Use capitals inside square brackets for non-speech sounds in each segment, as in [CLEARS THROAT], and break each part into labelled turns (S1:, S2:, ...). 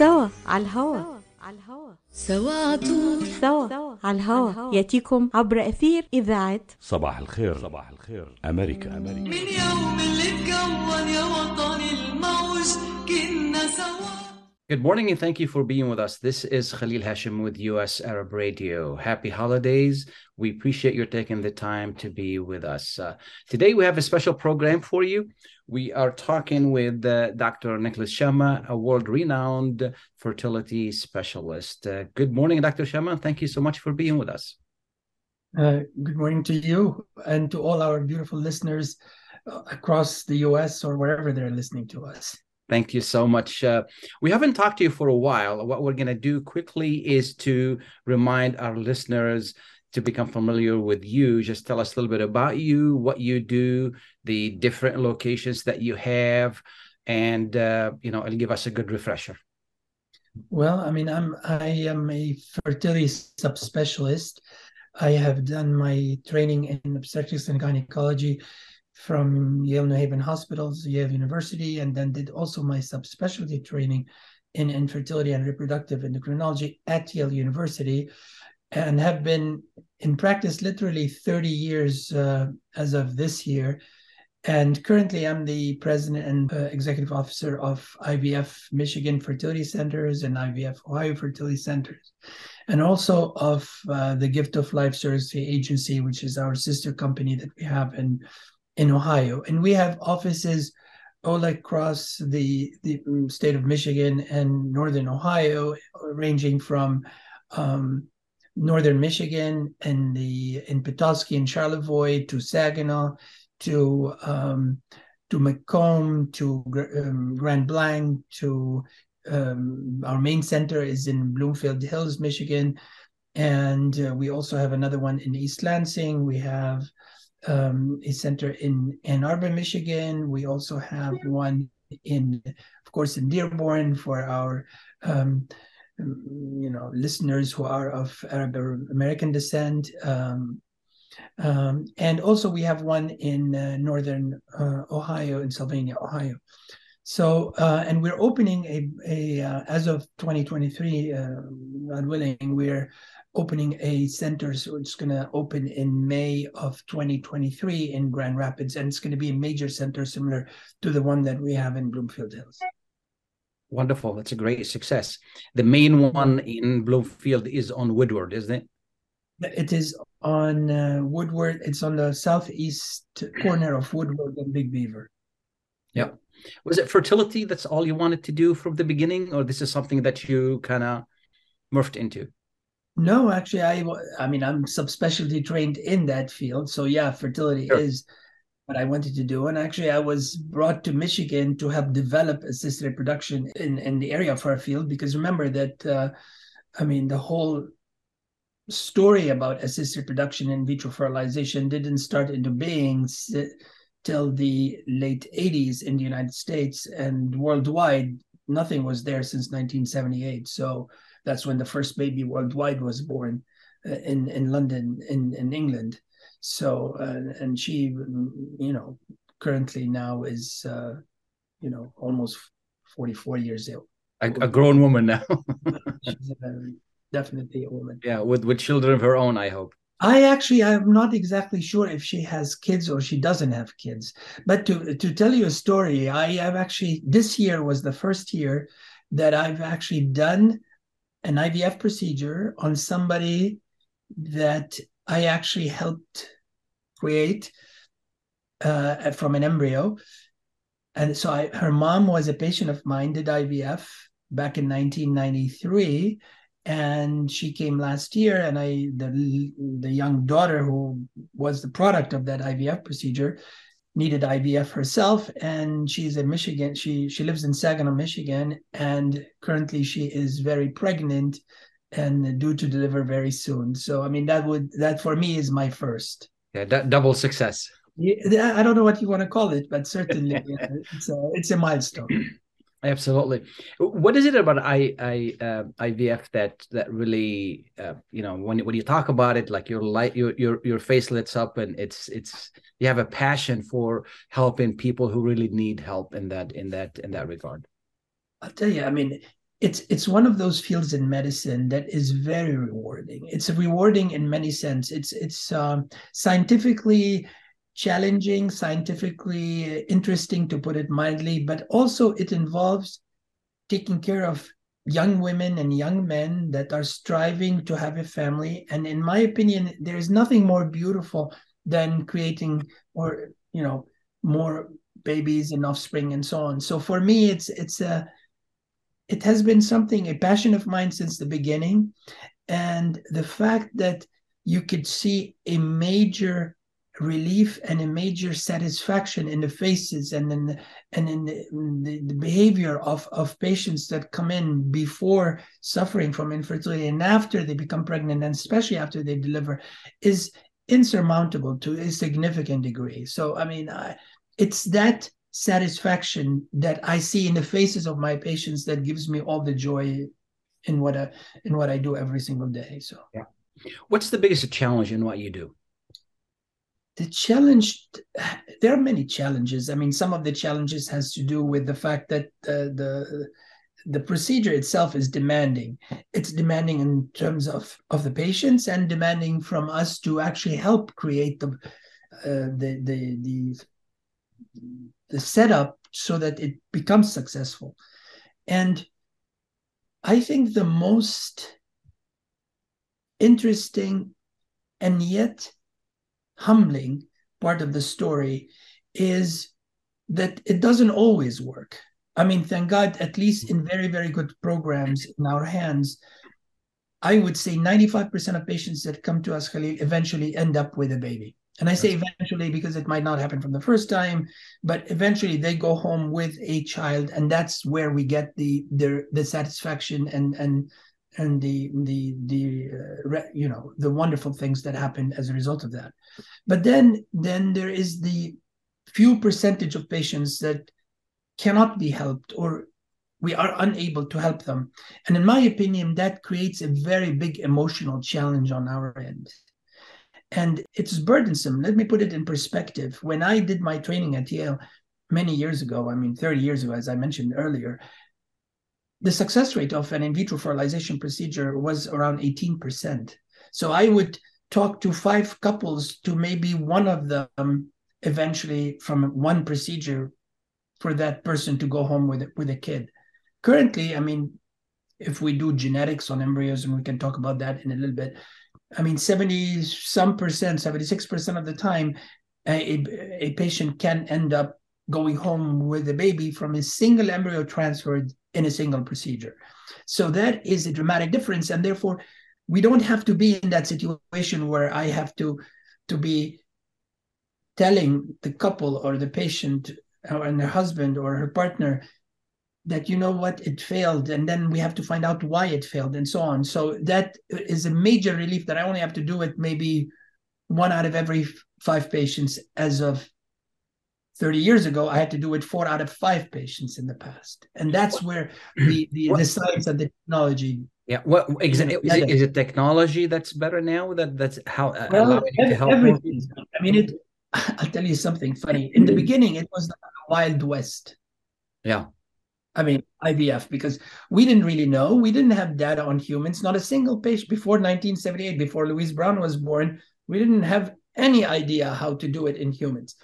S1: سوا على الهوا على الهوا
S2: سوا عطول
S1: سوا على الهوا ياتيكم عبر اثير اذاعه
S3: صباح الخير صباح الخير أمريكا أمريكا
S4: من يوم اللي اتكون يا وطني الموج كنا سوا
S5: Good morning and thank you for being with us. This is Khalil Hashim with US Arab Radio. Happy holidays. We appreciate your taking the time to be with us. Uh, today we have a special program for you. We are talking with uh, Dr. Nicholas Shama, a world renowned fertility specialist. Uh, good morning, Dr. Shama. Thank you so much for being with us.
S6: Uh, good morning to you and to all our beautiful listeners uh, across the US or wherever they're listening to us.
S5: Thank you so much. Uh, we haven't talked to you for a while. What we're going to do quickly is to remind our listeners to become familiar with you. Just tell us a little bit about you, what you do, the different locations that you have, and uh, you know, and give us a good refresher.
S6: Well, I mean, I'm I am a fertility subspecialist. I have done my training in obstetrics and gynecology from Yale New Haven Hospitals, Yale University, and then did also my subspecialty training in infertility and reproductive endocrinology at Yale University, and have been in practice literally 30 years uh, as of this year. And currently, I'm the president and uh, executive officer of IVF Michigan Fertility Centers and IVF Ohio Fertility Centers, and also of uh, the Gift of Life Surrogacy Agency, which is our sister company that we have in in Ohio. And we have offices all across the the state of Michigan and northern Ohio, ranging from um, northern Michigan and the in Petoskey and Charlevoix to Saginaw to um, to Macomb to um, Grand Blanc to um, our main center is in Bloomfield Hills, Michigan, and uh, we also have another one in East Lansing. We have um, a center in Ann Arbor, Michigan. We also have one in, of course, in Dearborn for our um, you know listeners who are of Arab American descent. Um, um, and also we have one in uh, northern uh, Ohio, in Sylvania, Ohio. So, uh, and we're opening a, a uh, as of 2023, uh, God willing, we're opening a center. So it's going to open in May of 2023 in Grand Rapids, and it's going to be a major center similar to the one that we have in Bloomfield Hills.
S5: Wonderful. That's a great success. The main one in Bloomfield is on Woodward, isn't it?
S6: It is on uh, Woodward. It's on the southeast corner of Woodward and Big Beaver.
S5: Yeah. Was it fertility that's all you wanted to do from the beginning, or this is something that you kind of morphed into?
S6: No, actually, I I mean I'm subspecialty trained in that field, so yeah, fertility
S5: Sure.
S6: is what I wanted to do. And actually, I was brought to Michigan to help develop assisted reproduction in in the area of our field because remember that uh, I mean the whole story about assisted reproduction in vitro fertilization didn't start into being till the late 80s in the United States and worldwide nothing was there since 1978 so that's when the first baby worldwide was born uh, in in London in in England so uh, and she you know currently now is uh, you know almost 44 years old
S5: A, a grown woman now. [LAUGHS]
S6: she's a, definitely a woman
S5: yeah, with with children of her own, I hope.
S6: I actually I'm not exactly sure if she has kids or she doesn't have kids. But to to tell you a story, I have actually this year was the first year that I've actually done an IVF procedure on somebody that I actually helped create uh, from an embryo. And so I, her mom was a patient of mine, did IVF back in 1993 and she came last year and i the the young daughter who was the product of that ivf procedure needed ivf herself. And she's in michigan she she lives in saginaw michigan. And currently she is very pregnant and due to deliver very soon so i mean that would that for me is my first
S5: Yeah, d- double success.
S6: Yeah, i don't know what you want to call it but certainly [LAUGHS] it's a it's a milestone [CLEARS THROAT]
S5: Absolutely. What is it about I, I uh, IVF that that really uh, you know when when you talk about it, like your light, your your your face lights up, and it's it's you have a passion for helping people who really need help in that in that in that regard.
S6: I'll tell you, I mean, it's it's one of those fields in medicine that is very rewarding. It's rewarding in many sense. It's it's um, scientifically challenging, scientifically interesting to put it mildly, but also it involves taking care of young women and young men that are striving to have a family. And in my opinion, there is nothing more beautiful than creating or you know more babies and offspring and so on. So for me, it's it's a it has been something a passion of mine since the beginning, and the fact that you could see a major relief and a major satisfaction in the faces and in the, and in the, in the, behavior of, of patients that come in before suffering from infertility and after they become pregnant and especially after they deliver is insurmountable to a significant degree. So i mean I, it's that satisfaction that i see in the faces of my patients that gives me all the joy in what I, in what i do every single day so.
S5: Yeah. What's the biggest challenge in what you do?
S6: The challenge there are many challenges. I mean some of the challenges has to do with the fact that uh, the the procedure itself is demanding. It's demanding in terms of of the patients and demanding from us to actually help create the uh, the the the the setup so that it becomes successful and i think the most interesting and yet humbling part of the story is that it doesn't always work. I mean, thank God, at least in very, very good programs in our hands, I would say 95% of patients that come to us, Khalil, eventually end up with a baby. And I say eventually because it might not happen from the first time, but eventually they go home with a child, and that's where we get the the, the satisfaction and and and the the the uh, you know the wonderful things that happen as a result of that. But then then there is the few percentage of patients that cannot be helped or we are unable to help them. And in my opinion that creates a very big emotional challenge on our end and it's burdensome let me put it in perspective when i did my training at yale many years ago i mean 30 years ago as i mentioned earlier the success rate of an in vitro fertilization procedure was around 18%. So I would talk to five couples to maybe one of them eventually from one procedure for that person to go home with with a kid. Currently, I mean, if we do genetics on embryos, and we can talk about that in a little bit, I mean, 70 some percent, 76% of the time, a, a patient can end up going home with a baby from a single embryo transferred in a single procedure. So that is a dramatic difference. And therefore, we don't have to be in that situation where I have to, to be telling the couple or the patient or and their husband or her partner that you know what it failed and then we have to find out why it failed and so on so that is a major relief that i only have to do it maybe one out of every five patients as of 30 years ago, I had to do it four out of five patients in the past. And that's where [CLEARS THROAT] the, the, the science and the technology.
S5: Yeah. What exactly is, it, is it technology that's better now? That that's how uh,
S6: well, to help everything. I mean, it. [LAUGHS] I'll tell you something funny. In the beginning, it was the Wild West.
S5: Yeah.
S6: I mean, IVF, because we didn't really know. We didn't have data on humans. Not a single patient before 1978, before Louise Brown was born, we didn't have any idea how to do it in humans.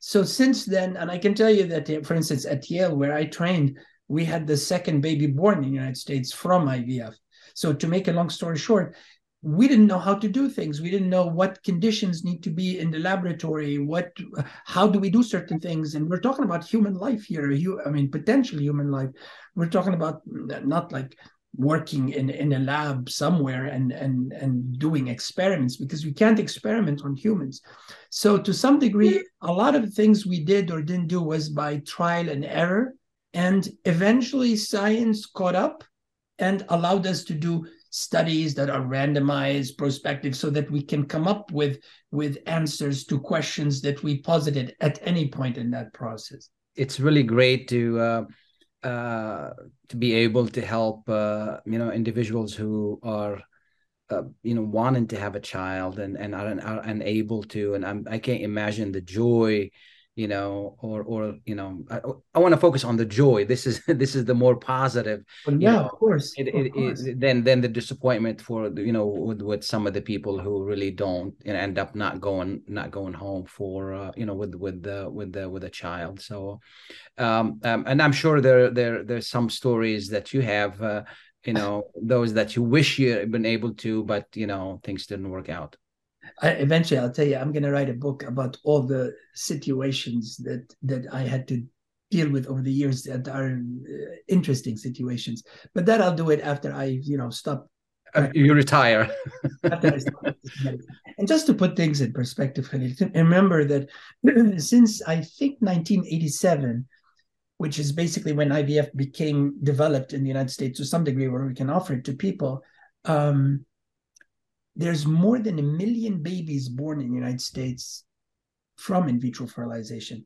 S6: So since then, and I can tell you that, uh, for instance, at Yale, where I trained, we had the second baby born in the United States from IVF. So to make a long story short, we didn't know how to do things. We didn't know what conditions need to be in the laboratory. What, how do we do certain things? And we're talking about human life here. I mean, potential human life. We're talking about not like working in, in a lab somewhere and, and, and doing experiments because we can't experiment on humans. So to some degree, a lot of things we did or didn't do was by trial and error. And eventually science caught up and allowed us to do studies that are randomized, prospective, so that we can come up with, with answers to questions that we posited at any point in that process.
S5: It's really great to uh uh, to be able to help uh, you know individuals who are uh, you know wanting to have a child and and are, are unable to and I'm, I can't imagine the joy you know, or or you know, I, I want to focus on the joy. This is [LAUGHS] this is the more positive.
S6: Well, yeah,
S5: know,
S6: of course.
S5: it,
S6: of
S5: it,
S6: course.
S5: it, then then the disappointment for you know with, with some of the people who really don't and end up not going not going home for uh, you know with with the with the with a child so um, um and i'm sure there there there's some stories that you have uh, you know those that you wish you had been able to but you know things didn't work out
S6: I, eventually, I'll tell you, I'm going to write a book about all the situations that that I had to deal with over the years that are uh, interesting situations. But that I'll do it after I, you know, stop.
S5: Uh, you retire [LAUGHS]
S6: After I stop and just to put things in perspective, remember that [CLEARS THROAT] since I think 1987, which is basically when IVF became developed in the United States to some degree, where we can offer it to people. Um, there's more than a million babies born in the United States from in vitro fertilization.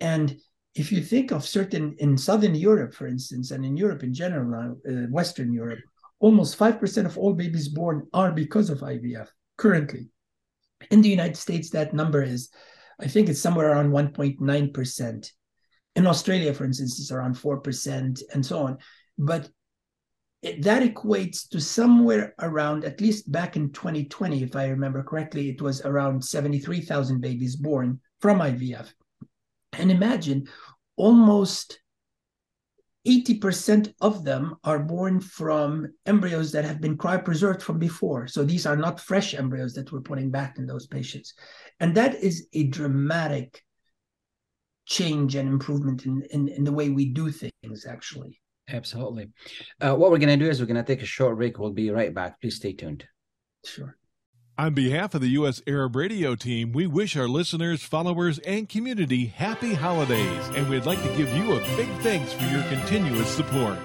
S6: And if you think of certain in Southern Europe, for instance, and in Europe in general, uh, Western Europe, almost 5% of all babies born are because of IVF currently. In the United States, that number is, I think it's somewhere around 1.9%. In Australia, for instance, it's around 4% and so on. But that equates to somewhere around, at least back in 2020, if I remember correctly, it was around 73,000 babies born from IVF. And imagine almost 80% of them are born from embryos that have been cryopreserved from before. So these are not fresh embryos that we're putting back in those patients. And that is a dramatic change and improvement in, in, in the way we do things, actually.
S5: Absolutely uh, what we're going to do is we're going to take a short break we'll be right back please stay tuned
S6: Sure.
S2: On behalf of the U.S. Arab Radio team, we wish our listeners, followers, and community happy holidays, and we'd like to give you a big thanks for your continuous support.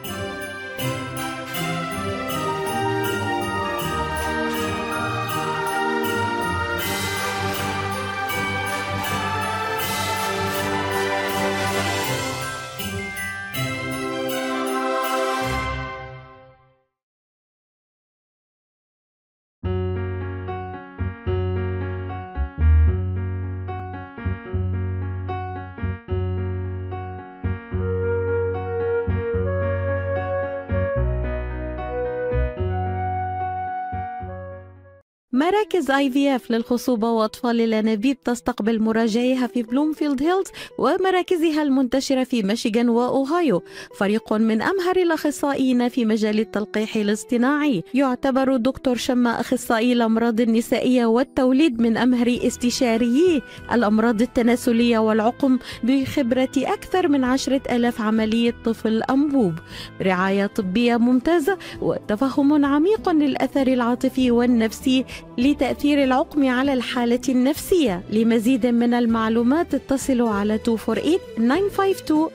S1: مراكز اي في اف للخصوبة وأطفال الأنابيب تستقبل مراجعيها في بلومفيلد هيلز ومراكزها المنتشرة في ميشيغان وأوهايو. فريق من أمهر الأخصائيين في مجال التلقيح الاصطناعي. يعتبر دكتور شما أخصائي الأمراض النسائية والتوليد من أمهر استشاريي الأمراض التناسلية والعقم بخبرة أكثر من عشرة آلاف عملية طفل أنبوب. رعاية طبية ممتازة وتفهم عميق للأثر العاطفي والنفسي لتأثير العقم على الحالة النفسية لمزيد من المعلومات اتصلوا على 248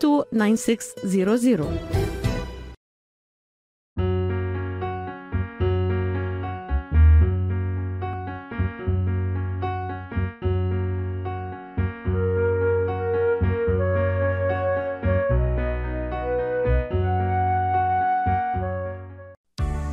S1: 952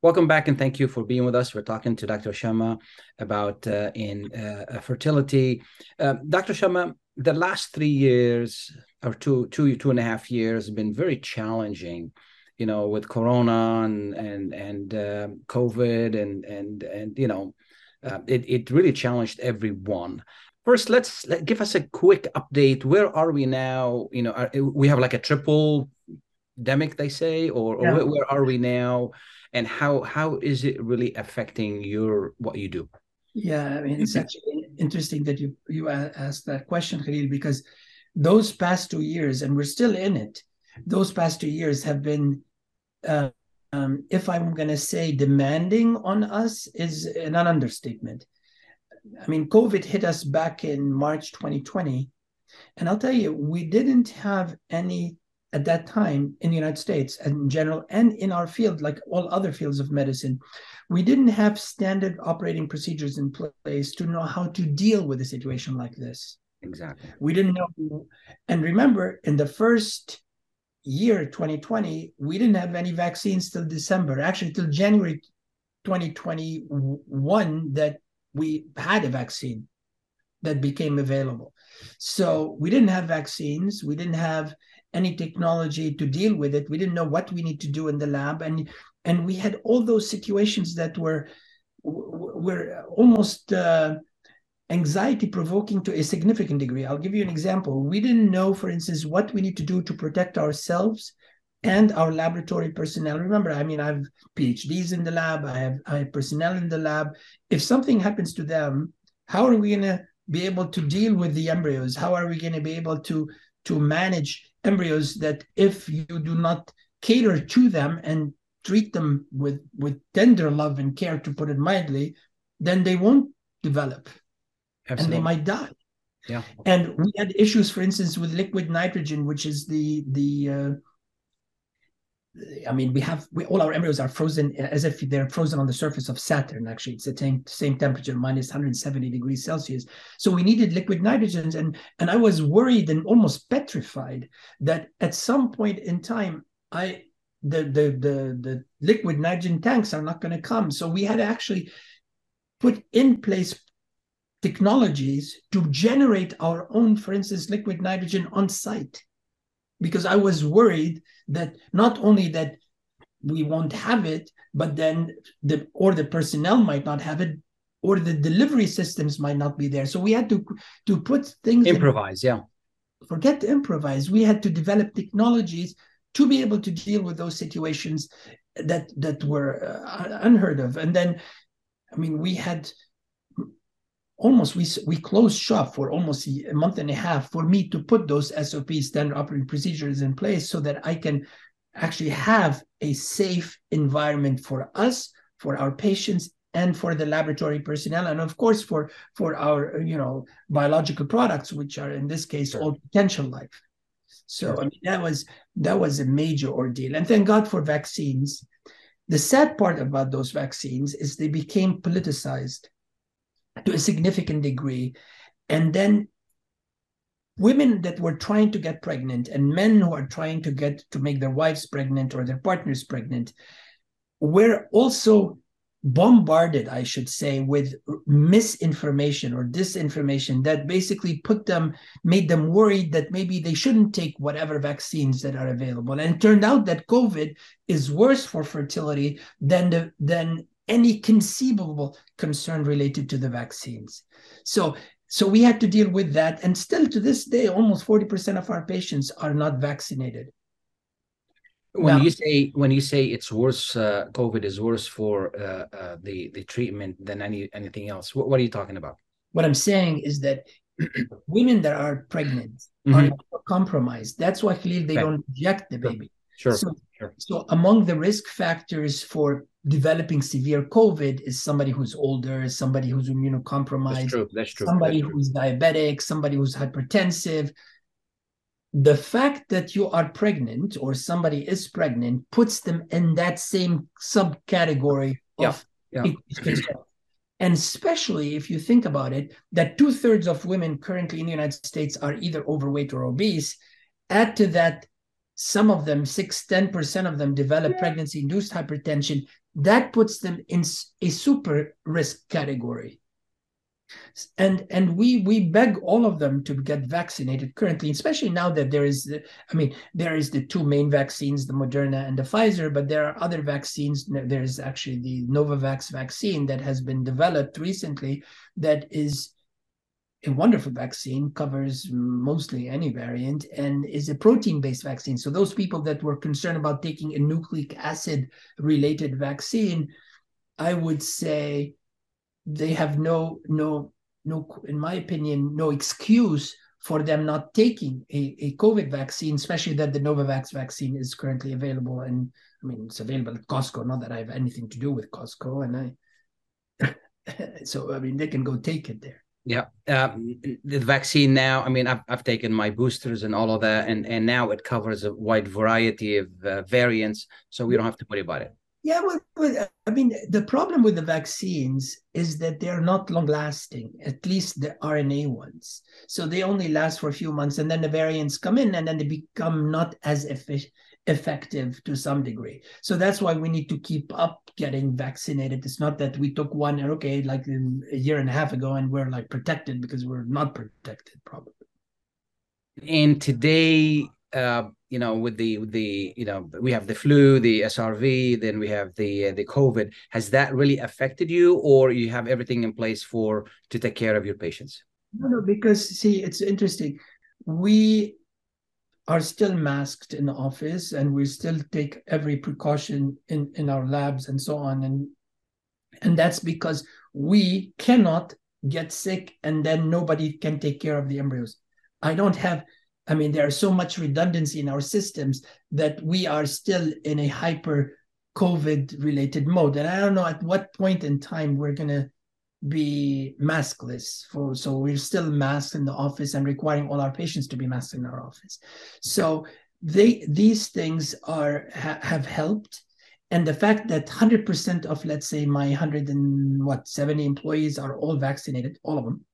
S5: Welcome back and thank you for being with us. We're talking to Dr. Shama about uh, in uh, fertility. Uh, Dr. Shama, the last three years or two, two, two and a half years have been very challenging. You know, with Corona and and and um, COVID and and and you know, uh, it it really challenged everyone. first let's let, give us a quick update where are we now you know are, we have like a triple demic they say or, or where, where are we now and how how is it really affecting your what you do
S6: Yeah, I mean, it's actually interesting that you you asked that question, Khalil, because those past two years, and we're still in it. Those past two years have been, uh, um, if I'm going to say, demanding on us is an understatement. I mean, COVID hit us back in March 2020, and I'll tell you, we didn't have any at that time in the United States and in general, and in our field, like all other fields of medicine, we didn't have standard operating procedures in place to know how to deal with a situation like this.
S5: exactly
S6: We didn't know. And remember, in the first year, 2020, we didn't have any vaccines till December, actually, till January 2021, that we had a vaccine that became available. So we didn't have vaccines. We didn't have any technology to deal with it. We didn't know what we need to do in the lab, and and we had all those situations that were were almost uh, anxiety provoking to a significant degree. I'll give you an example. We didn't know, for instance, what we need to do to protect ourselves and our laboratory personnel. Remember, I mean, I have PhDs in the lab. I have I have personnel in the lab. If something happens to them, how are we going to be able to deal with the embryos? How are we going to be able to to manage embryos that if you do not cater to them and treat them with with tender love and care to put it mildly then they won't develop. And they might die.
S5: Yeah.
S6: And we had issues for instance with liquid nitrogen which is the the uh, I mean, we have we, all our embryos are frozen as if they're frozen on the surface of Saturn. Actually, it's the same same temperature, minus 170 degrees Celsius. So we needed liquid nitrogens, and and I was worried and almost petrified that at some point in time, I the the the the liquid nitrogen tanks are not going to come. So we had to actually put in place technologies to generate our own, for instance, liquid nitrogen on site because I was worried that not only that we won't have it, but then the or the personnel might not have it, or the delivery systems might not be there. So we had to to put things
S5: improvise.
S6: In,
S5: yeah,
S6: forget to improvise. We had to develop technologies to be able to deal with those situations that that were uh, unheard of. And then, I mean, we had almost we we closed shop for almost a month and a half for me to put those SOPs standard operating procedures in place so that I can actually have a safe environment for us, for our patients, and for the laboratory personnel, and of course for for our you know biological products, which are in this case
S5: Sure.
S6: all potential life. So I mean that was that was a major ordeal, and thank God for vaccines. The sad part about those vaccines is they became politicized to a significant degree. And then women that were trying to get pregnant and men who are trying to get to make their wives pregnant or their partners pregnant were also bombarded, I should say, with misinformation or disinformation that basically put them, made them worried that maybe they shouldn't take whatever vaccines that are available. And it turned out that COVID is worse for fertility than the than any conceivable concern related to the vaccines. So so we had to deal with that. And still to this day, almost 40% of our patients are not vaccinated.
S5: when
S6: Now-
S5: you say when you say it's worse, uh, COVID is worse for uh, uh, the the treatment than any anything else. What, what are you talking about?
S6: What I'm saying is that [CLEARS THROAT] women that are pregnant
S5: Mhm.
S6: are compromised. That's why Khalil, they
S5: Okay.
S6: don't inject the baby.
S5: Sure,
S6: So,
S5: sure.
S6: so among the risk factors for developing severe COVID is somebody who's older, somebody who's
S5: That's
S6: immunocompromised,
S5: true. That's true.
S6: somebody
S5: That's true.
S6: who's diabetic, somebody who's hypertensive. The fact that you are pregnant or somebody is pregnant puts them in that same subcategory
S5: Yeah,
S6: of
S5: yeah.
S6: And especially if you think about it, that two thirds of women currently in the United States are either overweight or obese. Add to that, some of them, six, 10% of them develop pregnancy induced hypertension. That puts them in a super risk category and and we we beg all of them to get vaccinated currently especially now that there is the, i mean there is the two main vaccines the moderna and the pfizer but there are other vaccines there's actually the novavax vaccine that has been developed recently that is a wonderful vaccine, covers mostly any variant, and is a protein based vaccine. So, those people that were concerned about taking a nucleic acid related vaccine, I would say they have no, no, no, in my opinion, no excuse for them not taking a, a COVID vaccine, especially that the Novavax vaccine is currently available. And I mean, it's available at Costco, not that I have anything to do with Costco. And I, [LAUGHS] so, I mean, they can go take it there.
S5: Yeah, um, the vaccine now. I mean, I've I've taken my boosters and all of that, and and now it covers a wide variety of uh, variants, so we don't have to worry about it.
S6: Yeah, well, well, I mean, the problem with the vaccines is that they're not long lasting, at least the RNA ones. So they only last for a few months, and then the variants come in, and then they become not as efficient effective to some degree. So that's why we need to keep up getting vaccinated. It's not that we took one okay, like a year and a half ago, and we're like protected because we're not protected, probably.
S5: And today, uh, you know, with the with the you know, we have the flu, the SRV, then we have the uh, the COVID. Has that really affected you, or you have everything in place for to take care of your patients?
S6: No, no, because see, it's interesting. We are still masked in the office and we still take every precaution in, in our labs and so on. And and that's because we cannot get sick and then nobody can take care of the embryos. I don't have, I mean, there's so much redundancy in our systems that we are still in a hyper COVID related mode. And I don't know at what point in time we're going to be maskless for so we're still masked in the office and requiring all our patients to be masked in our office. So they these things are ha, have helped. And the fact that 100% of let's say my 100 and what 70 employees are all vaccinated all of them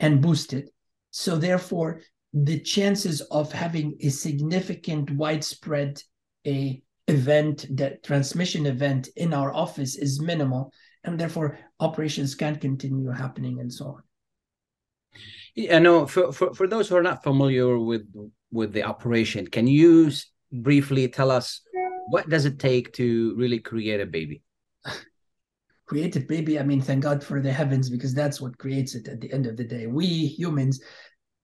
S6: and boosted. So therefore the chances of having a significant widespread a event that transmission event in our office is minimal. And therefore operations can continue happening and so on.
S5: Yeah, no. For, for for those who are not familiar with with the operation, can you briefly tell us what does it take to really create a baby? [LAUGHS]
S6: create a baby. I mean, thank God for the heavens because that's what creates it. At the end of the day, we humans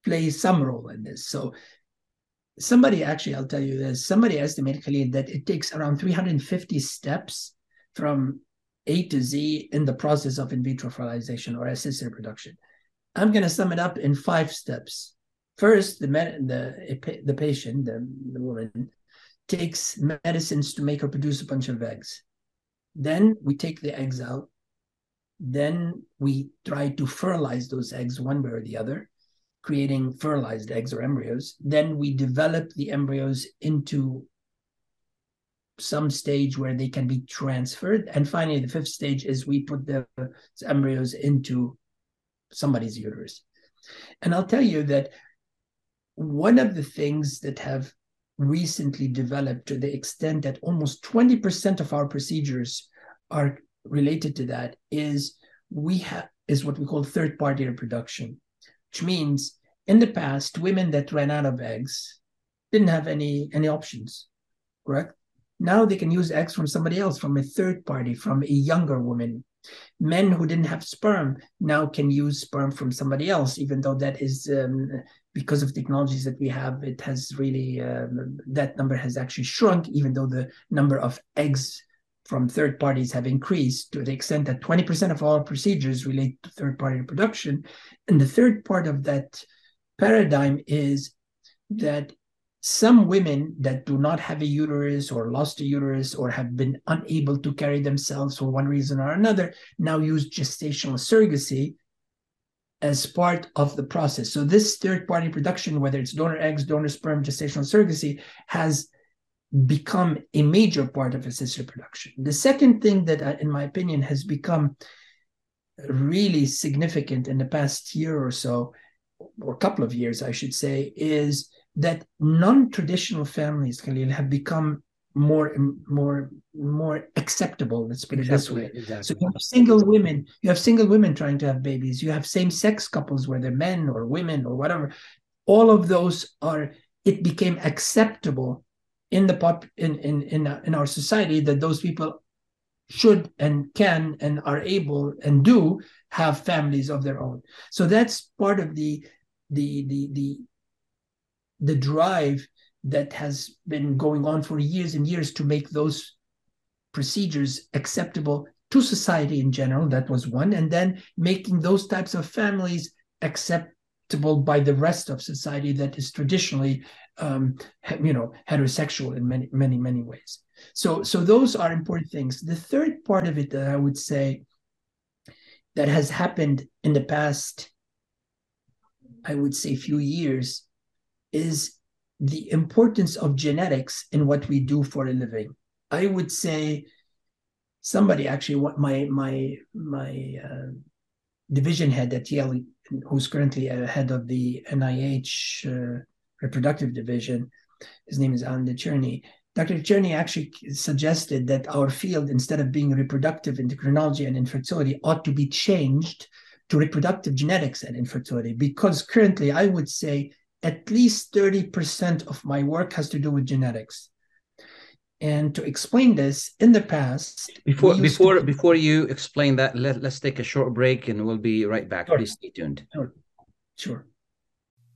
S6: play some role in this. So somebody actually, I'll tell you this. Somebody estimated Khalil that it takes around 350 steps from a to Z in the process of in vitro fertilization or assisted reproduction. I'm going to sum it up in five steps. First, the med- the the patient, the, the woman, takes medicines to make her produce a bunch of eggs. Then we take the eggs out. Then we try to fertilize those eggs one way or the other, creating fertilized eggs or embryos. Then we develop the embryos into some stage where they can be transferred. And finally, the fifth stage is we put the embryos into somebody's uterus. And I'll tell you that one of the things that have recently developed to the extent that almost 20% of our procedures are related to that is we have is what we call third party reproduction which means in the past women that ran out of eggs didn't have any any options correct now they can use eggs from somebody else, from a third party, from a younger woman. Men who didn't have sperm now can use sperm from somebody else, even though that is um, because of technologies that we have, it has really, um, that number has actually shrunk, even though the number of eggs from third parties have increased to the extent that 20% of all procedures relate to third party reproduction. And the third part of that paradigm is that some women that do not have a uterus or lost a uterus or have been unable to carry themselves for one reason or another now use gestational surrogacy as part of the process. So this third party production, whether it's donor eggs, donor sperm, gestational surrogacy, has become a major part of assisted reproduction. The second thing that, uh, in my opinion, has become really significant in the past year or so, or a couple of years, I should say, is that non-traditional families, Khalil, have become more more more acceptable let's put it this way exactly. so you have single women you have single women trying to have babies you have same-sex couples where they're men or women or whatever all of those are it became acceptable in the pop in in in, uh, in our society that those people should and can and are able and do have families of their own. So that's part of the the the the the drive that has been going on for years and years to make those procedures acceptable to society in general. That was one. And then making those types of families acceptable by the rest of society that is traditionally, um, you know, heterosexual in many, many, many ways. So, so those are important things. The third part of it that I would say that has happened in the past, I would say, few years, is the importance of genetics in what we do for a living. I would say somebody actually what my my my uh, division head at Yale, who's currently a head of the NIH uh, reproductive division, his name is Alan DeCherney. Dr. DeCherney actually suggested that our field, instead of being reproductive endocrinology and infertility, ought to be changed to reproductive genetics and infertility because currently I would say at least 30% of my work has to do with genetics. And to explain this, in the past,
S5: before before
S6: to...
S5: before you explain that, let, let's take a short break and we'll be right back. Sure. Please stay tuned.
S6: Sure. Sure.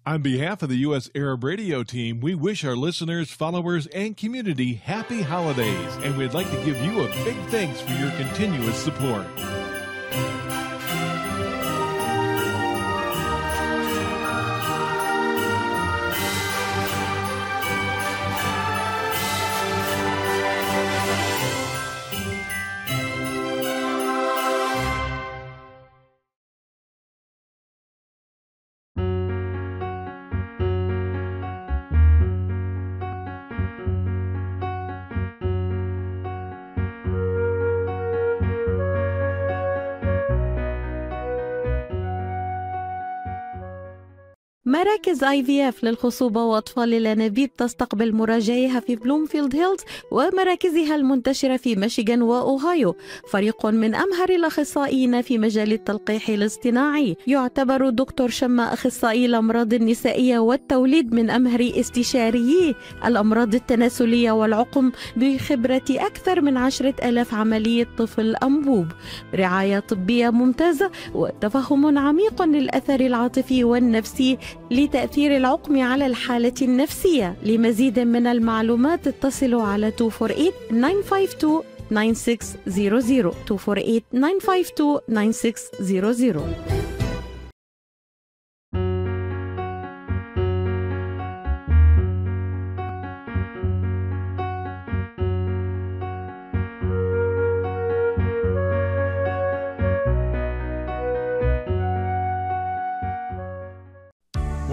S2: On behalf of the U.S. Arab Radio team, we wish our listeners, followers, and community happy holidays, and we'd like to give you a big thanks for your continuous support.
S1: مراكز آي في إف للخصوبة وأطفال الأنابيب تستقبل مراجعيها في بلومفيلد هيلز ومراكزها المنتشرة في ميشيغان وأوهايو. فريق من أمهر الأخصائيين في مجال التلقيح الاصطناعي. يعتبر دكتور شما أخصائي الأمراض النسائية والتوليد من أمهر استشاريي الأمراض التناسلية والعقم بخبرة أكثر من عشرة آلاف عملية طفل أنبوب. رعاية طبية ممتازة وتفهم عميق للأثر العاطفي والنفسي لتأثير العقم على الحالة النفسية. لمزيد من المعلومات اتصلوا على 248 952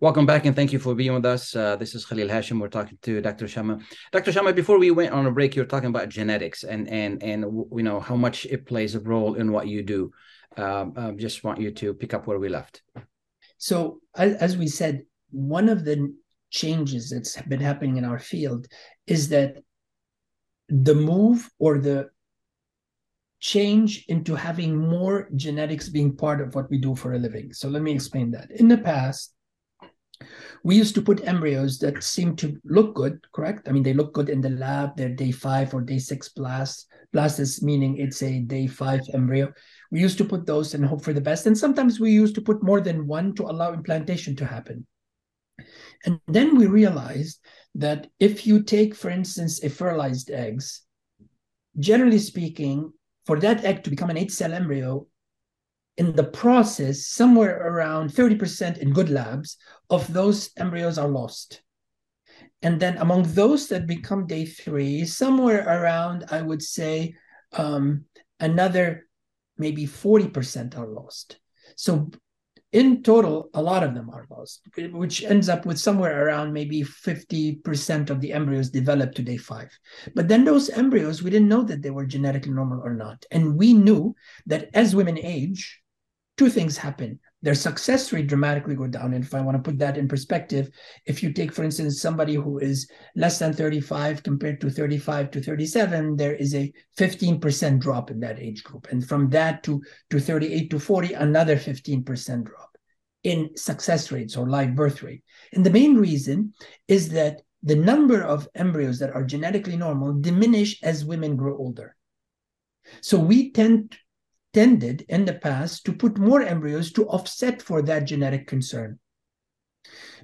S5: Welcome back and thank you for being with us. Uh, this is Khalil Hashim. We're talking to Dr. Shama. Dr. Shama, before we went on a break, you were talking about genetics and and and you know how much it plays a role in what you do. Um, um, just want you to pick up where we left.
S6: So as, as we said, one of the changes that's been happening in our field is that the move or the change into having more genetics being part of what we do for a living. So let me explain that. In the past, we used to put embryos that seem to look good, correct? I mean, they look good in the lab. They're day five or day six blast. Blast is meaning it's a day five embryo. We used to put those and hope for the best. And sometimes we used to put more than one to allow implantation to happen. And then we realized that if you take, for instance, a fertilized eggs, generally speaking, for that egg to become an eight cell embryo, in the process, somewhere around 30% in good labs of those embryos are lost. And then among those that become day three, somewhere around, I would say, um, another maybe 40% are lost. So in total, a lot of them are lost, which ends up with somewhere around maybe 50% of the embryos developed to day five. But then those embryos, we didn't know that they were genetically normal or not. And we knew that as women age, two things happen. Their success rate dramatically go down. And if I want to put that in perspective, if you take, for instance, somebody who is less than 35 compared to 35 to 37, there is a 15% drop in that age group. And from that to, to 38 to 40, another 15% drop in success rates or live birth rate. And the main reason is that the number of embryos that are genetically normal diminish as women grow older. So we tend tended in the past to put more embryos to offset for that genetic concern.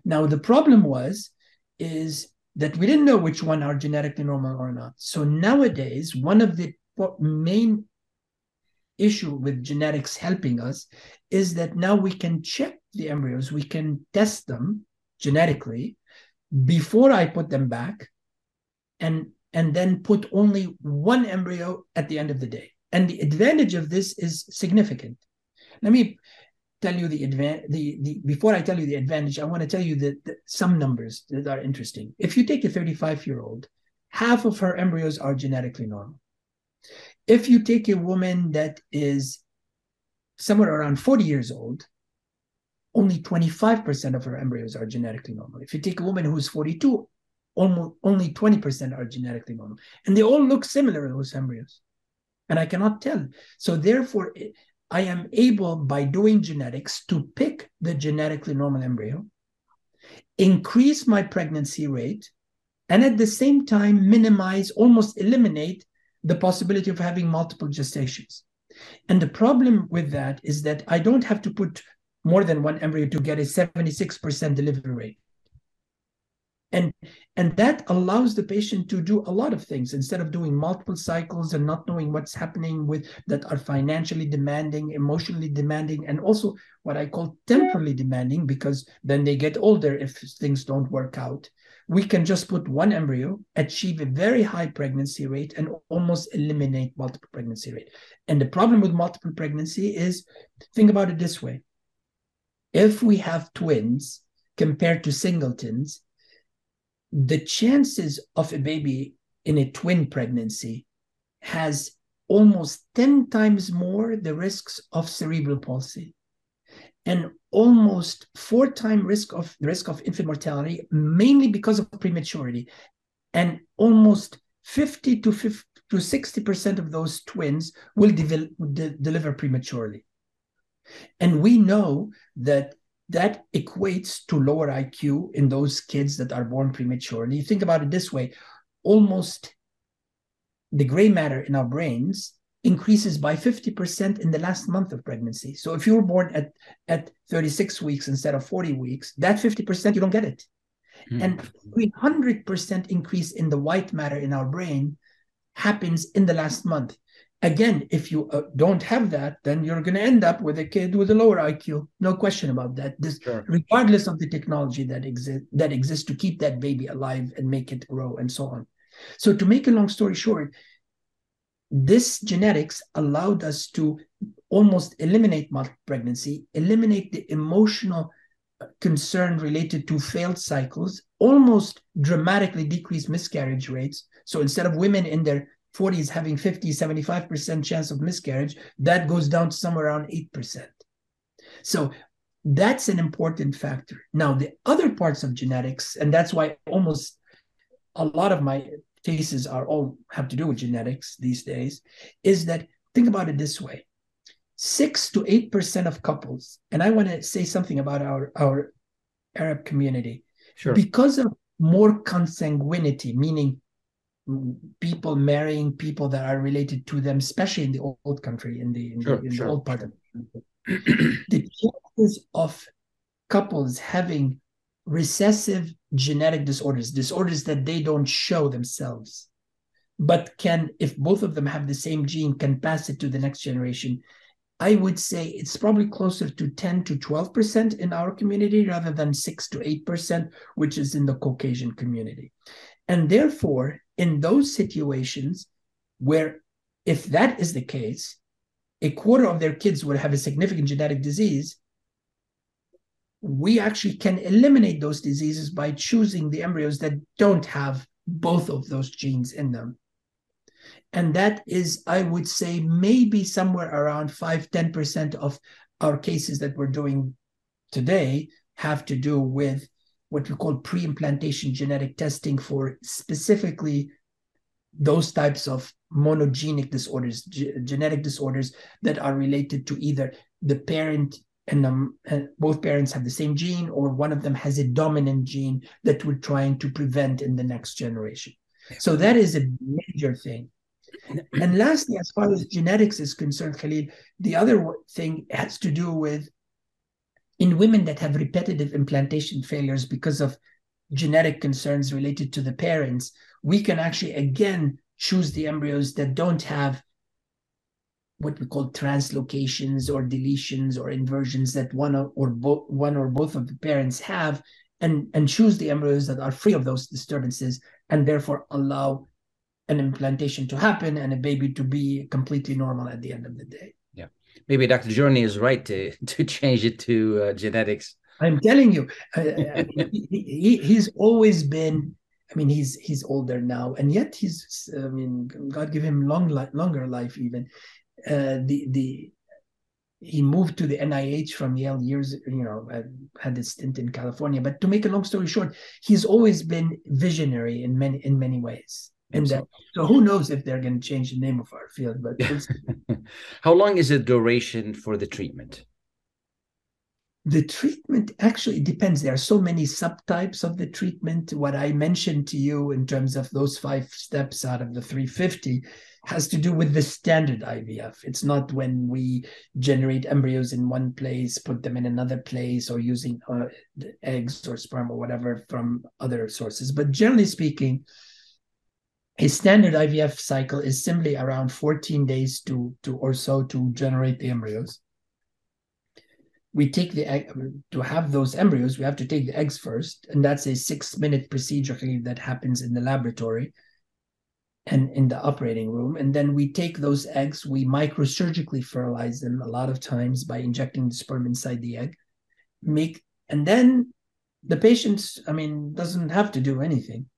S6: Now the problem was is that we didn't know which one are genetically normal or not. So nowadays, one of the main issue with genetics helping us is that now we can check the embryos, we can test them genetically before I put them back and and then put only one embryo at the end of the day. And the advantage of this is significant. Let me tell you the advantage. The, the before I tell you the advantage, I want to tell you that, some numbers that are interesting. If you take a 35 year old, half of her embryos are genetically normal. If you take a woman that is somewhere around 40 years old, only 25% of her embryos are genetically normal. If you take a woman who's 42, almost only 20% are genetically normal. And they all look similar, those embryos and I cannot tell. So therefore, I am able by doing genetics to pick the genetically normal embryo, increase my pregnancy rate, and at the same time minimize, almost eliminate the possibility of having multiple gestations. And the problem with that is that I don't have to put more than one embryo to get a 76% delivery rate and and that allows the patient to do a lot of things. Instead of doing multiple cycles and not knowing what's happening with that are financially demanding emotionally demanding and also what i call temporally demanding because then they get older if things don't work out we can just put one embryo achieve a very high pregnancy rate and almost eliminate multiple pregnancy rate. And the problem with multiple pregnancy is think about it this way. If we have twins compared to singletons the chances of a baby in a twin pregnancy has almost 10 times more the risks of cerebral palsy and almost four times risk of risk of infant mortality mainly because of prematurity. And almost 50 to 50 to 60% of those twins will de- de- deliver prematurely. And we know that that equates to lower IQ in those kids that are born prematurely. You think about it this way almost the gray matter in our brains increases by 50% in the last month of pregnancy. So if you were born at, at 36 weeks instead of 40 weeks, that 50%, you don't get it. Mm. And 300% increase in the white matter in our brain happens in the last month again, if you uh, don't have that, then you're going to end up with a kid with a lower IQ. No question about that. This, sure. regardless of the technology that exists that exists to keep that baby alive and make it grow and so on. So, to make a long story short, this genetics allowed us to almost eliminate multiple pregnancy, eliminate the emotional uh, concern related to failed cycles, almost dramatically decrease miscarriage rates. So instead of women in their 40s having 50, 75% chance of miscarriage, that goes down to somewhere around 8%. So that's an important factor. Now, the other parts of genetics, and that's why almost a lot of my cases are all have to do with genetics these days, is that think about it this way. Six to eight percent of couples, and I want to say something about our, our Arab community. Sure. Because of more consanguinity, meaning people marrying people that are related to them, especially in the old country, in the in, sure, the, in sure. the, old part of the country. the chances of couples having recessive genetic disorders, disorders that they don't show themselves, but can, if both of them have the same gene, can pass it to the next generation. I would say it's probably closer to 10 to 12% in our community rather than 6 to 8%, which is in the Caucasian community. And therefore, in those situations where, if that is the case, a quarter of their kids would have a significant genetic disease, we actually can eliminate those diseases by choosing the embryos that don't have both of those genes in them. And that is, I would say, maybe somewhere around 5 10% of our cases that we're doing today have to do with what we call pre implantation genetic testing for specifically those types of monogenic disorders, ge- genetic disorders that are related to either the parent and, um, and both parents have the same gene, or one of them has a dominant gene that we're trying to prevent in the next generation. So that is a major thing. And lastly, as far as genetics is concerned, Khalil, the other thing has to do with in women that have repetitive implantation failures because of genetic concerns related to the parents, we can actually again choose the embryos that don't have what we call translocations or deletions or inversions that one or, or both one or both of the parents have and and choose the embryos that are free of those disturbances and therefore allow an implantation to happen and a baby to be completely normal at the end of the day.
S5: Maybe Dr. DeCherney is right to, [LAUGHS] to change it to uh, genetics.
S6: i'm telling you uh, mean, he, he, he's always been i mean he's he's older now and yet he's i mean god give him long life longer life even uh, the the he moved to the NIH from Yale years, you know, uh, had a stint in California. But to make a long story short, he's always been visionary in many in many ways. And that, so who knows if they're going to change the name of our field? But [LAUGHS]
S5: How long is the duration for the treatment?
S6: the treatment actually depends. There are so many subtypes of the treatment. What I mentioned to you in terms of those five steps out of the 350 has to do with the standard IVF. It's not when we generate embryos in one place, put them in another place, or using uh, eggs or sperm or whatever from other sources. But generally speaking, a standard IVF cycle is simply around 14 days to, to or so to generate the embryos. We take the egg to have those embryos, we have to take the eggs first, and that's a six minute procedure that happens in the laboratory and in the operating room. And then we take those eggs, we microsurgically fertilize them a lot of times by injecting the sperm inside the egg. Make and then the patient, I mean, doesn't have to do anything.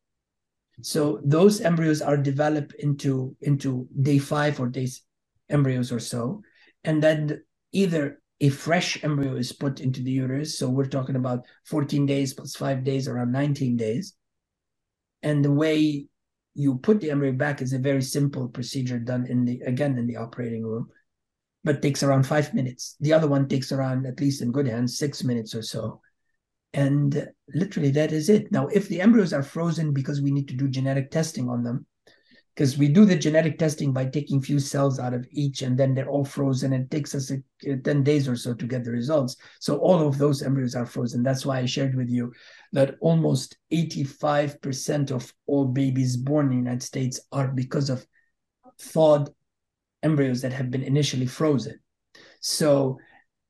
S6: So those embryos are developed into into day five or days embryos or so, and then either a fresh embryo is put into the uterus. So we're talking about 14 days plus five days, around 19 days. And the way you put the embryo back is a very simple procedure done in the again in the operating room, but takes around five minutes. The other one takes around, at least in good hands, six minutes or so. And literally that is it. Now, if the embryos are frozen because we need to do genetic testing on them, because we do the genetic testing by taking few cells out of each and then they're all frozen. It takes us a, 10 days or so to get the results. So all of those embryos are frozen. That's why I shared with you that almost 85% of all babies born in the United States are because of thawed embryos that have been initially frozen. So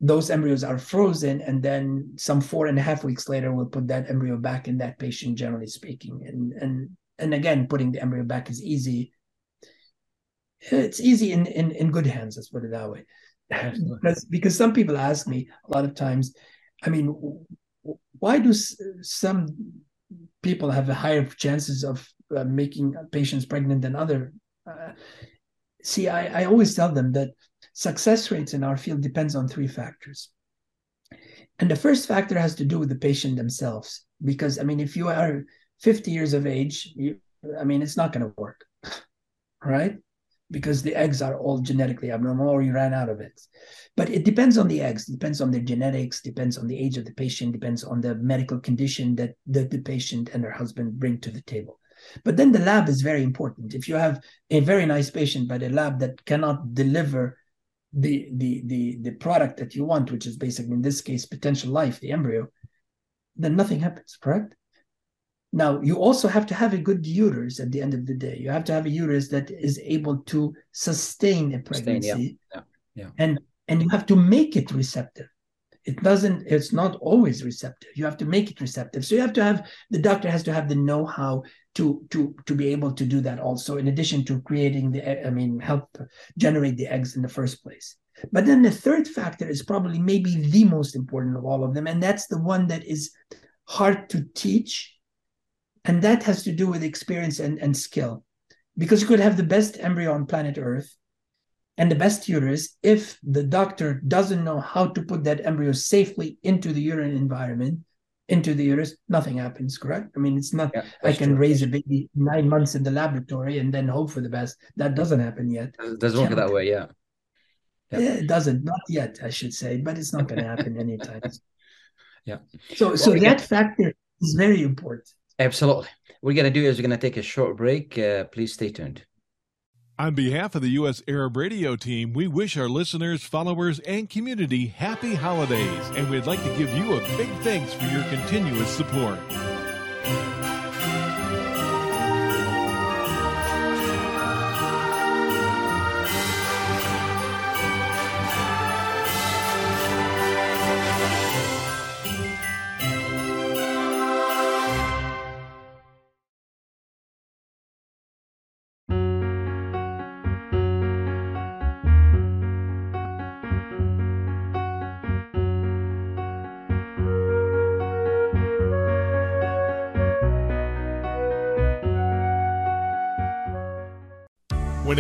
S6: those embryos are frozen, and then some four and a half weeks later, we'll put that embryo back in that patient, generally speaking. And and and again, putting the embryo back is easy. It's easy in in, in good hands. Let's put it that way. because, because some people ask me a lot of times, I mean, why do some people have a higher chances of uh, making patients pregnant than other? Uh, see, I, I always tell them that success rates in our field depends on three factors. And the first factor has to do with the patient themselves. Because, I mean, if you are 50 years of age, you, I mean, it's not going to work, [LAUGHS] right? Because the eggs are all genetically abnormal or you ran out of it. But it depends on the eggs, depends on the genetics, depends on the age of the patient, depends on the medical condition that, that the patient and their husband bring to the table. But then the lab is very important. If you have a very nice patient, but a lab that cannot deliver the the the the product that you want, which is basically in this case potential life, the embryo, then nothing happens, correct? Now, you also have to have a good uterus at the end of the day. You have to have a uterus that is able to sustain a
S5: Sustain, yeah.
S6: pregnancy.
S5: Yeah, yeah.
S6: And and you have to make it receptive. It doesn't, it's not always receptive. You have to make it receptive. So you have to have the doctor has to have the know-how to to to be able to do that also, in addition to creating the I mean, help generate the eggs in the first place. But then the third factor is probably maybe the most important of all of them, and that's the one that is hard to teach. And that has to do with experience and, and skill. Because you could have the best embryo on planet Earth and the best uterus if the doctor doesn't know how to put that embryo safely into the uterine environment, into the uterus, nothing happens, correct? I mean, it's not,
S5: Yeah,
S6: I can
S5: true.
S6: raise a baby nine months in the laboratory and then hope for the best. That doesn't happen yet.
S5: It doesn't work that way. Yeah. Yeah.
S6: It doesn't, not yet, I should say, but it's not going to happen anytime. [LAUGHS]
S5: Yeah.
S6: So, so
S5: we
S6: that factor is very important.
S5: Absolutely. What we're going to do is we're going to take a short break. Uh, please stay tuned.
S2: On behalf of the U.S. Arab Radio team, we wish our listeners, followers, and community happy holidays, and we'd like to give you a big thanks for your continuous support.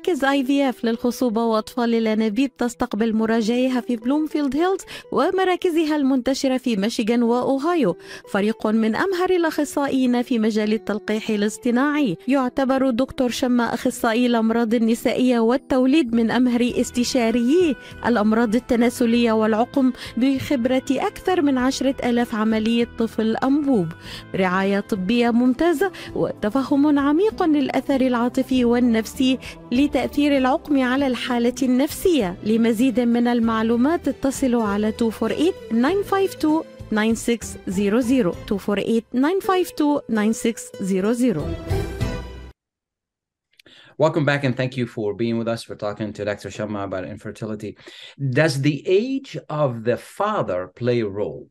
S1: مراكز اي في اف للخصوبة وأطفال الأنابيب تستقبل مراجعيها في بلومفيلد هيلز ومراكزها المنتشرة في ميشيغان وأوهايو. فريق من أمهر الأخصائيين في مجال التلقيح الاصطناعي. يعتبر دكتور شما أخصائي الأمراض النسائية والتوليد من أمهر استشاريي الأمراض التناسلية والعقم بخبرة أكثر من عشرة آلاف عملية طفل انبوب رعاية طبية ممتازة وتفهم عميق للأثر العاطفي والنفسي لتأثير العقم على الحالة النفسية لمزيد من المعلومات اتصلوا على 248 952 9600 248 952 9600
S5: Welcome back and thank you for being with us. We're talking to Dr. Shamma about infertility. Does the age of the father play a role?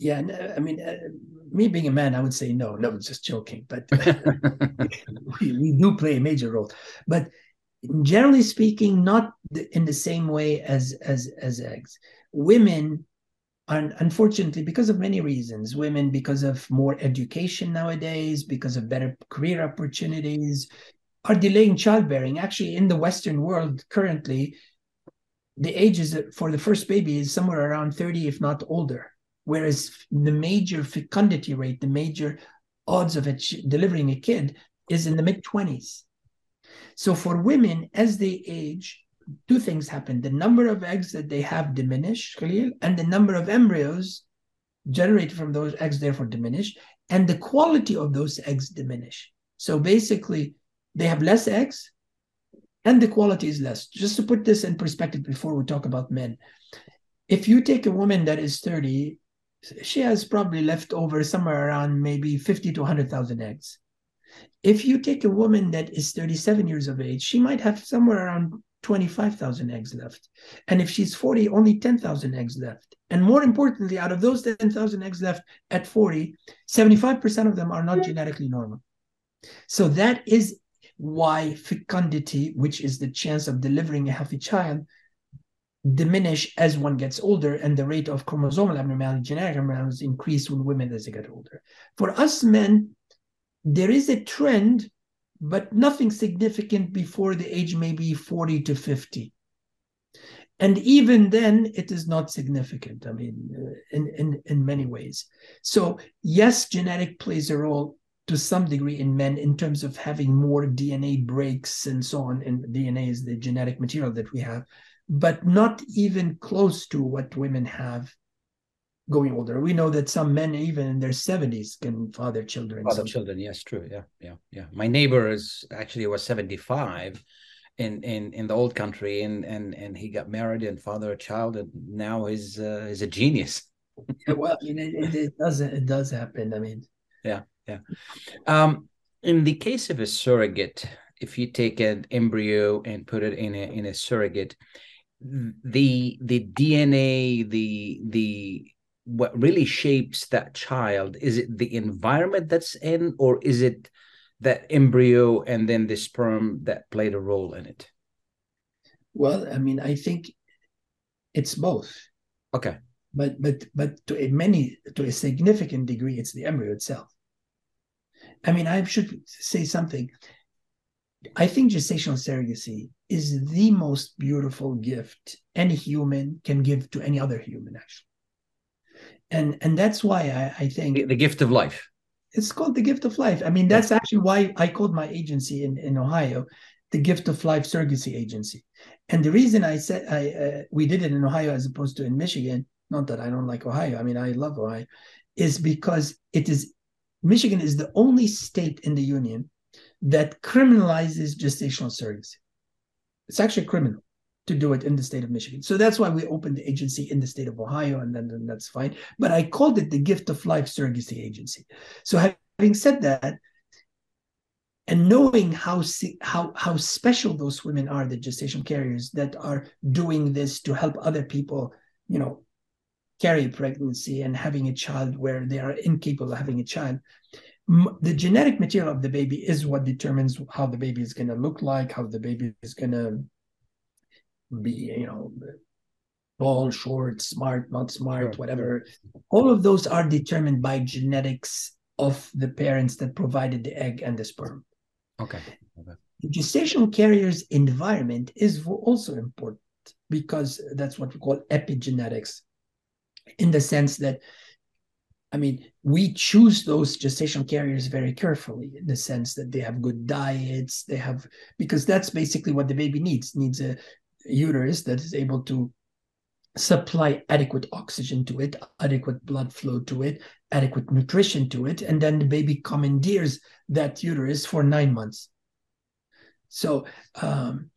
S6: Yeah, no, I mean, uh, me being a man, I would say no. No, just joking. But [LAUGHS] we, we do play a major role. But generally speaking, not in the same way as as as eggs. Women are unfortunately because of many reasons. Women because of more education nowadays, because of better career opportunities, are delaying childbearing. Actually, in the Western world currently, the age is for the first baby is somewhere around 30, if not older whereas the major fecundity rate, the major odds of it delivering a kid is in the mid 20s. So for women, as they age, two things happen. The number of eggs that they have diminish, Khalil, and the number of embryos generated from those eggs therefore diminish, and the quality of those eggs diminish. So basically, they have less eggs and the quality is less. Just to put this in perspective before we talk about men, if you take a woman that is 30 she has probably left over somewhere around maybe 50 to 100,000 eggs. If you take a woman that is 37 years of age, she might have somewhere around 25,000 eggs left. And if she's 40, only 10,000 eggs left. And more importantly, out of those 10,000 eggs left at 40, 75% of them are not genetically normal. So that is why fecundity, which is the chance of delivering a healthy child, diminish as one gets older and the rate of chromosomal abnormality, genetic abnormalities increase when women as they get older. For us men, there is a trend, but nothing significant before the age maybe 40 to 50. And even then, it is not significant. I mean, uh, in, in, in many ways. So, yes, genetic plays a role to some degree in men in terms of having more DNA breaks and so on. And DNA is the genetic material that we have, but not even close to what women have going older. We know that some men, even in their 70s, can father children.
S5: Father
S6: So-
S5: children, yes, true. Yeah, yeah, yeah. My neighbor is actually was 75 in in in the old country and and and he got married and father a child and now he's uh, he's a genius.
S6: Yeah, [LAUGHS] well, I mean, it, it, it does it does happen. I mean, yeah yeah
S5: Um, in the case of a surrogate, if you take an embryo and put it in a in a surrogate, the the DNA, the the what really shapes that child is it the environment that's in, or is it that embryo and then the sperm that played a role in it?
S6: well, I mean, I think it's both.
S5: Okay,
S6: but but but to a many to a significant degree it's the embryo itself i mean i should say something i think gestational surrogacy is the most beautiful gift any human can give to any other human actually and and that's why i, I think
S5: the, the gift of life.
S6: it's called the gift of life. I mean, that's actually why I called my agency in, in Ohio the Gift of Life Surrogacy Agency. And the reason I said I uh, we did it in Ohio as opposed to in Michigan, not that I don't like Ohio. I mean, I love Ohio, is because it is Michigan is the only state in the union that criminalizes gestational surrogacy. It's actually criminal to do it in the state of Michigan. So that's why we opened the agency in the state of Ohio, and then, that's fine. But I called it the Gift of Life Surrogacy Agency. So having said that, and knowing how how how special those women are, the gestation carriers that are doing this to help other people, you know, carry pregnancy and having a child where they are incapable of having a child. The genetic material of the baby is what determines how the baby is going to look like, how the baby is going to be, you know, tall, short, smart, not smart, whatever. All of those are determined by genetics of the parents that provided the egg and the sperm.
S5: Okay.
S6: The gestational carrier's environment is also important because that's what we call epigenetics, in the sense that, I mean, we choose those gestational carriers very carefully in the sense that they have good diets, they have, because that's basically what the baby needs, needs a uterus that is able to supply adequate oxygen to it, adequate blood flow to it, adequate nutrition to it, and then the baby commandeers that uterus for nine months. So um,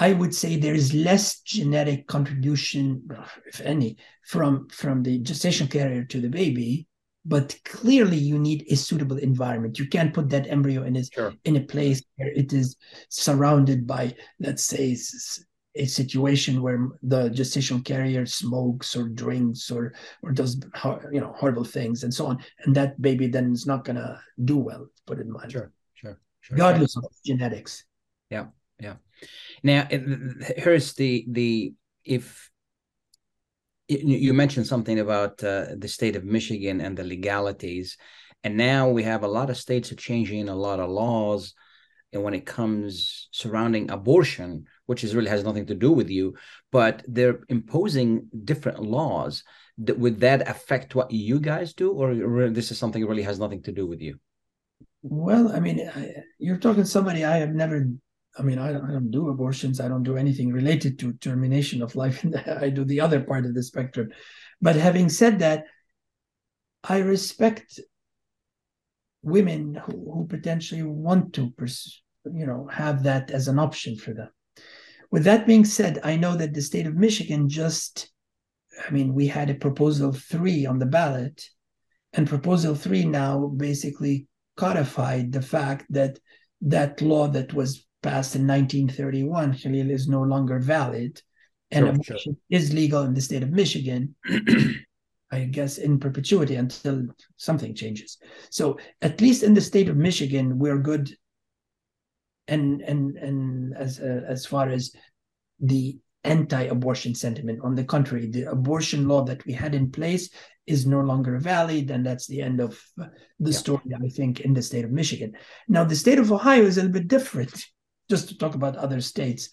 S6: I would say there is less genetic contribution, if any, from from the gestation carrier to the baby. But clearly, you need a suitable environment. You can't put that embryo in a,
S5: Sure.
S6: in a place where it is surrounded by, let's say, a situation where the gestational carrier smokes or drinks or or does you know horrible things and so on, and that baby then is not gonna do well. Put it mildly,
S5: Sure. Sure. Sure.
S6: regardless of genetics.
S5: Now, here's the the if you mentioned something about uh, the state of Michigan and the legalities, and now we have a lot of states are changing a lot of laws, and when it comes surrounding abortion, which is really has nothing to do with you, but they're imposing different laws. Would that affect what you guys do, or this is something that really has nothing to do with you?
S6: Well, I mean, you're talking to somebody I have never. I mean, I don't, I don't do abortions. I don't do anything related to termination of life. [LAUGHS] I do the other part of the spectrum. But having said that, I respect women who, who potentially want to, pers- you know, have that as an option for them. With that being said, I know that the state of Michigan just I mean, we had a proposal three on the ballot, and proposal three now basically codified the fact that that law that was passed in 1931, Khalil, is no longer valid, and
S5: Sure,
S6: abortion
S5: sure.
S6: is legal in the state of Michigan. [CLEARS THROAT] I guess in perpetuity until something changes. So at least in the state of Michigan, we're good. And and and as uh, as far as the anti-abortion sentiment, on the contrary, the abortion law that we had in place is no longer valid, and that's the end of uh, the
S5: Yeah.
S6: story. I think in the state of Michigan. Now the state of Ohio is a little bit different. Just to talk about other states,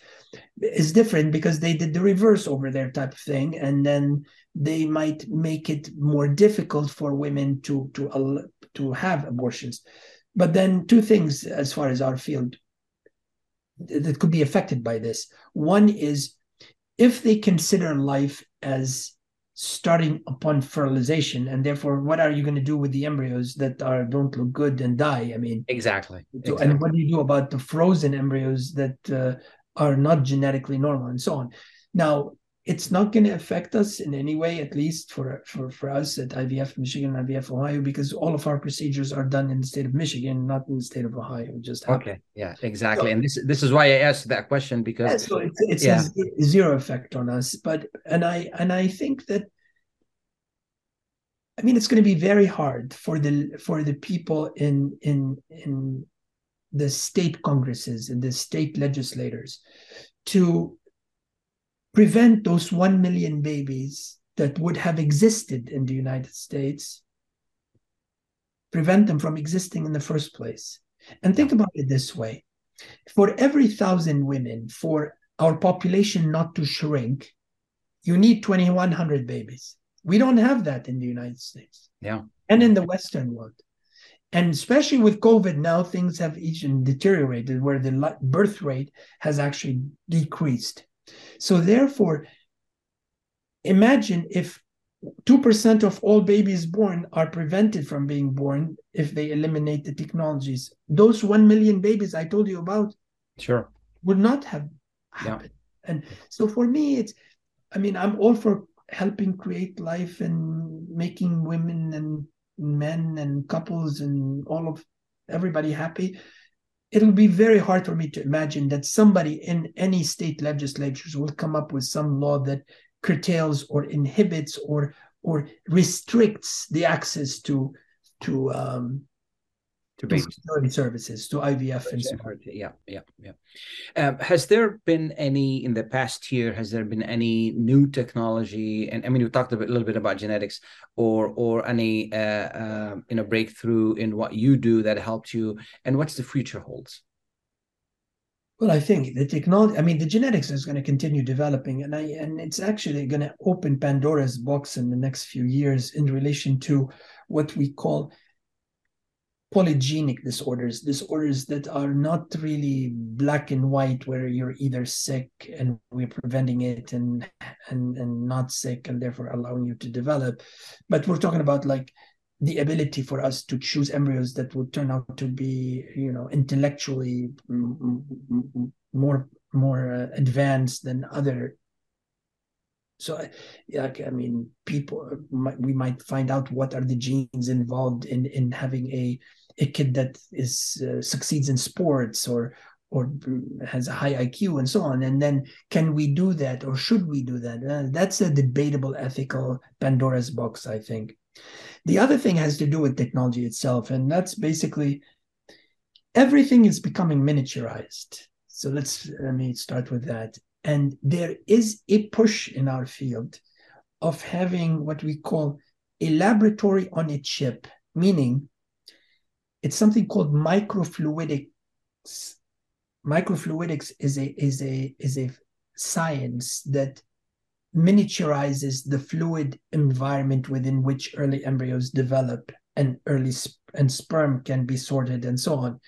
S6: is different because they did the reverse over their type of thing, and then they might make it more difficult for women to to to have abortions. But then two things as far as our field that could be affected by this. One is if they consider life as starting upon fertilization, and therefore, what are you going to do with the embryos that are don't look good and die? I mean,
S5: Exactly.
S6: so-
S5: exactly.
S6: and what do you do about the frozen embryos that uh, are not genetically normal and so on? Now, it's not going to affect us in any way, at least for, for, for us at IVF Michigan and IVF Ohio, because all of our procedures are done in the state of Michigan, not in the state of Ohio. It just happened.
S5: Okay. Yeah. Exactly. And this this is why I asked that question because
S6: Yeah, so it, it
S5: Yeah.
S6: zero effect on us, but and I and I think that I mean it's going to be very hard for the for the people in in in the state congresses and the state legislators to prevent those 1 million babies that would have existed in the United States prevent them from existing in the first place and think about it this way for every thousand women, for our population not to shrink, you need 2,100 babies. We don't have that in the United States
S5: yeah.
S6: and in the Western world. And especially with COVID now, things have even deteriorated where the birth rate has actually decreased. So, therefore, imagine if 2% of all babies born are prevented from being born if they eliminate the technologies. Those 1 million babies I told you about
S5: Sure.
S6: would not have
S5: Yeah.
S6: happened. And so for me, it's, I mean, I'm all for helping create life and making women and men and couples and all of everybody happy. It'll be very hard for me to imagine that somebody in any state legislatures will come up with some law that curtails or inhibits or or restricts the access to to um,
S5: To
S6: fertility services to IVF and so on.
S5: Yeah, yeah, yeah. Um, has there been any in the past year? Has there been any new technology? And I mean, you talked a, bit, a little bit about genetics, or or any uh, uh, you know breakthrough in what you do that helped you, and what's the future holds?
S6: Well, I think the technology, I mean, the genetics is going to continue developing, and I and it's actually going to open Pandora's box in the next few years in relation to what we call polygenic disorders, disorders that are not really black and white, where you're either sick and we're preventing it, and and and not sick, and therefore allowing you to develop, but we're talking about like the ability for us to choose embryos that would turn out to be, you know, intellectually more more uh, advanced than other. So, yeah, I mean, people might, we might find out what are the genes involved in in having a a kid that is uh, succeeds in sports or or has a high IQ and so on. And then can we do that or should we do that? Uh, that's a debatable ethical Pandora's box, I think. The other thing has to do with technology itself, and that's basically everything is becoming miniaturized. So let's let me start with that. And there is a push in our field of having what we call a laboratory on a chip, meaning it's something called microfluidics. Microfluidics is a is a is a science that miniaturizes the fluid environment within which early embryos develop and early sp- and sperm can be sorted and so on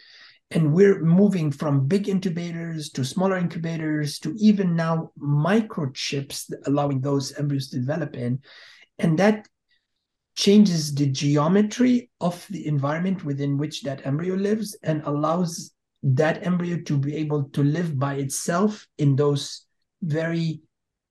S6: and we're moving from big incubators to smaller incubators to even now microchips allowing those embryos to develop in and that changes the geometry of the environment within which that embryo lives and allows that embryo to be able to live by itself in those very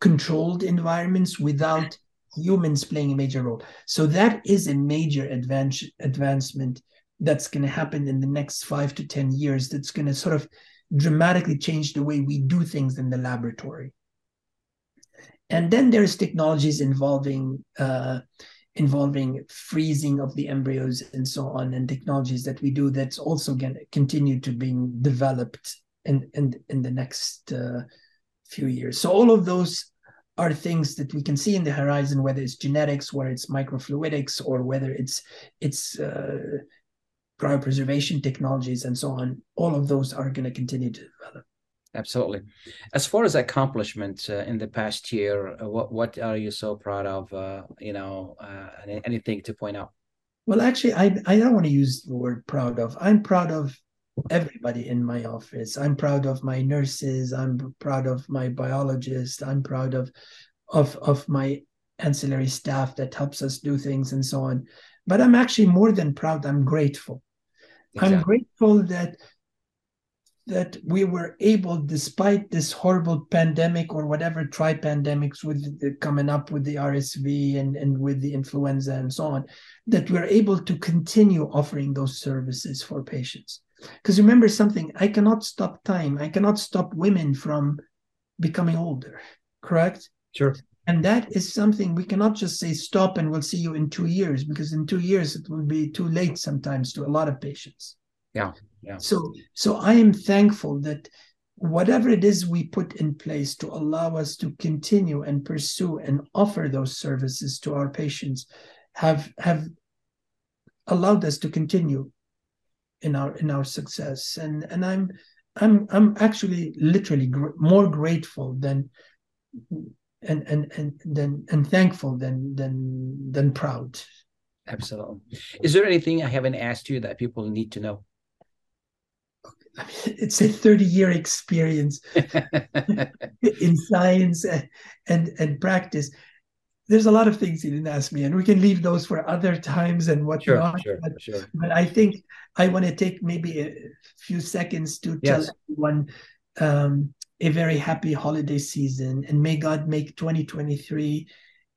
S6: controlled environments without humans playing a major role. So that is a major advance, advancement that's going to happen in the next five to 10 years that's going to sort of dramatically change the way we do things in the laboratory. And then there's technologies involving uh, involving freezing of the embryos and so on, and technologies that we do that's also going to continue to being developed in in, in the next uh, few years. So all of those are things that we can see in the horizon, whether it's genetics, whether it's microfluidics, or whether it's it's uh, cryopreservation technologies and so on. All of those are going to continue to develop.
S5: Absolutely. As far as accomplishments uh, in the past year, uh, what what are you so proud of? Uh, you know, uh, anything to point out?
S6: Well, actually, I I don't want to use the word proud of. I'm proud of everybody in my office. I'm proud of my nurses. I'm proud of my biologists. I'm proud of of of my ancillary staff that helps us do things and so on. But I'm actually more than proud. I'm grateful. Exactly. I'm grateful that that we were able, despite this horrible pandemic or whatever tri pandemics with the, coming up with the RSV and, and with the influenza and so on, that we're able to continue offering those services for patients. Because remember something, I cannot stop time. I cannot stop women from becoming older, correct?
S5: Sure.
S6: And that is something we cannot just say stop and we'll see you in two years, because in two years it will be too late sometimes to a lot of patients.
S5: Yeah. Yeah.
S6: So so I am thankful that whatever it is we put in place to allow us to continue and pursue and offer those services to our patients have have allowed us to continue in our in our success and and i'm i'm i'm actually literally gr- more grateful than and and and then and thankful than than than proud
S5: absolutely is there anything i haven't asked you that people need to know [LAUGHS]
S6: it's a 30 year experience [LAUGHS] in science and, and practice. There's a lot of things he didn't ask me, and we can leave those for other times and whatnot.
S5: Sure, sure,
S6: but,
S5: sure.
S6: but I think I want to take maybe a few seconds to
S5: Yes.
S6: tell everyone um, a very happy holiday season, and may God make 2023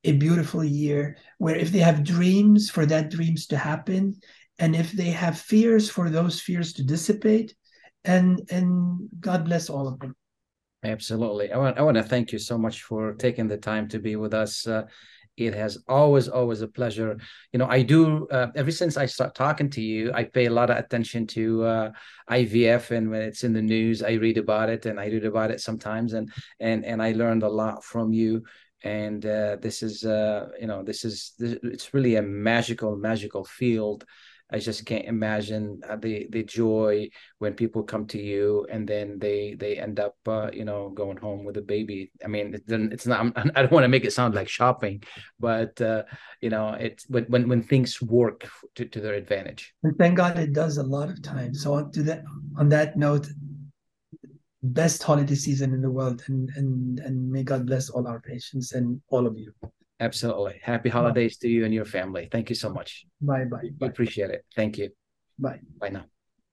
S6: a beautiful year where if they have dreams, for that dreams to happen, and if they have fears, for those fears to dissipate, and and God bless all of them.
S5: Absolutely. I want I want to thank you so much for taking the time to be with us. Uh, it has always always a pleasure. You know, I do uh, ever since I start talking to you, I pay a lot of attention to uh, IVF and when it's in the news, I read about it and I read about it sometimes and and and I learned a lot from you and uh, this is uh, you know this is this, it's really a magical magical field I just can't imagine uh, the the joy when people come to you and then they they end up uh, you know going home with a baby. I mean, it's not. [LAUGHS] I'm, I don't want to make it sound like shopping, but uh, you know, it's when when when things work to, to their advantage.
S6: And thank God it does a lot of times. So on to that on that note, best holiday season in the world, and and and may God bless all our patients and all of you.
S5: Absolutely. Happy holidays to you and your family. Thank you so much.
S6: Bye bye.
S5: We
S6: Bye
S5: appreciate it. Thank you.
S6: bye.
S5: Bye now.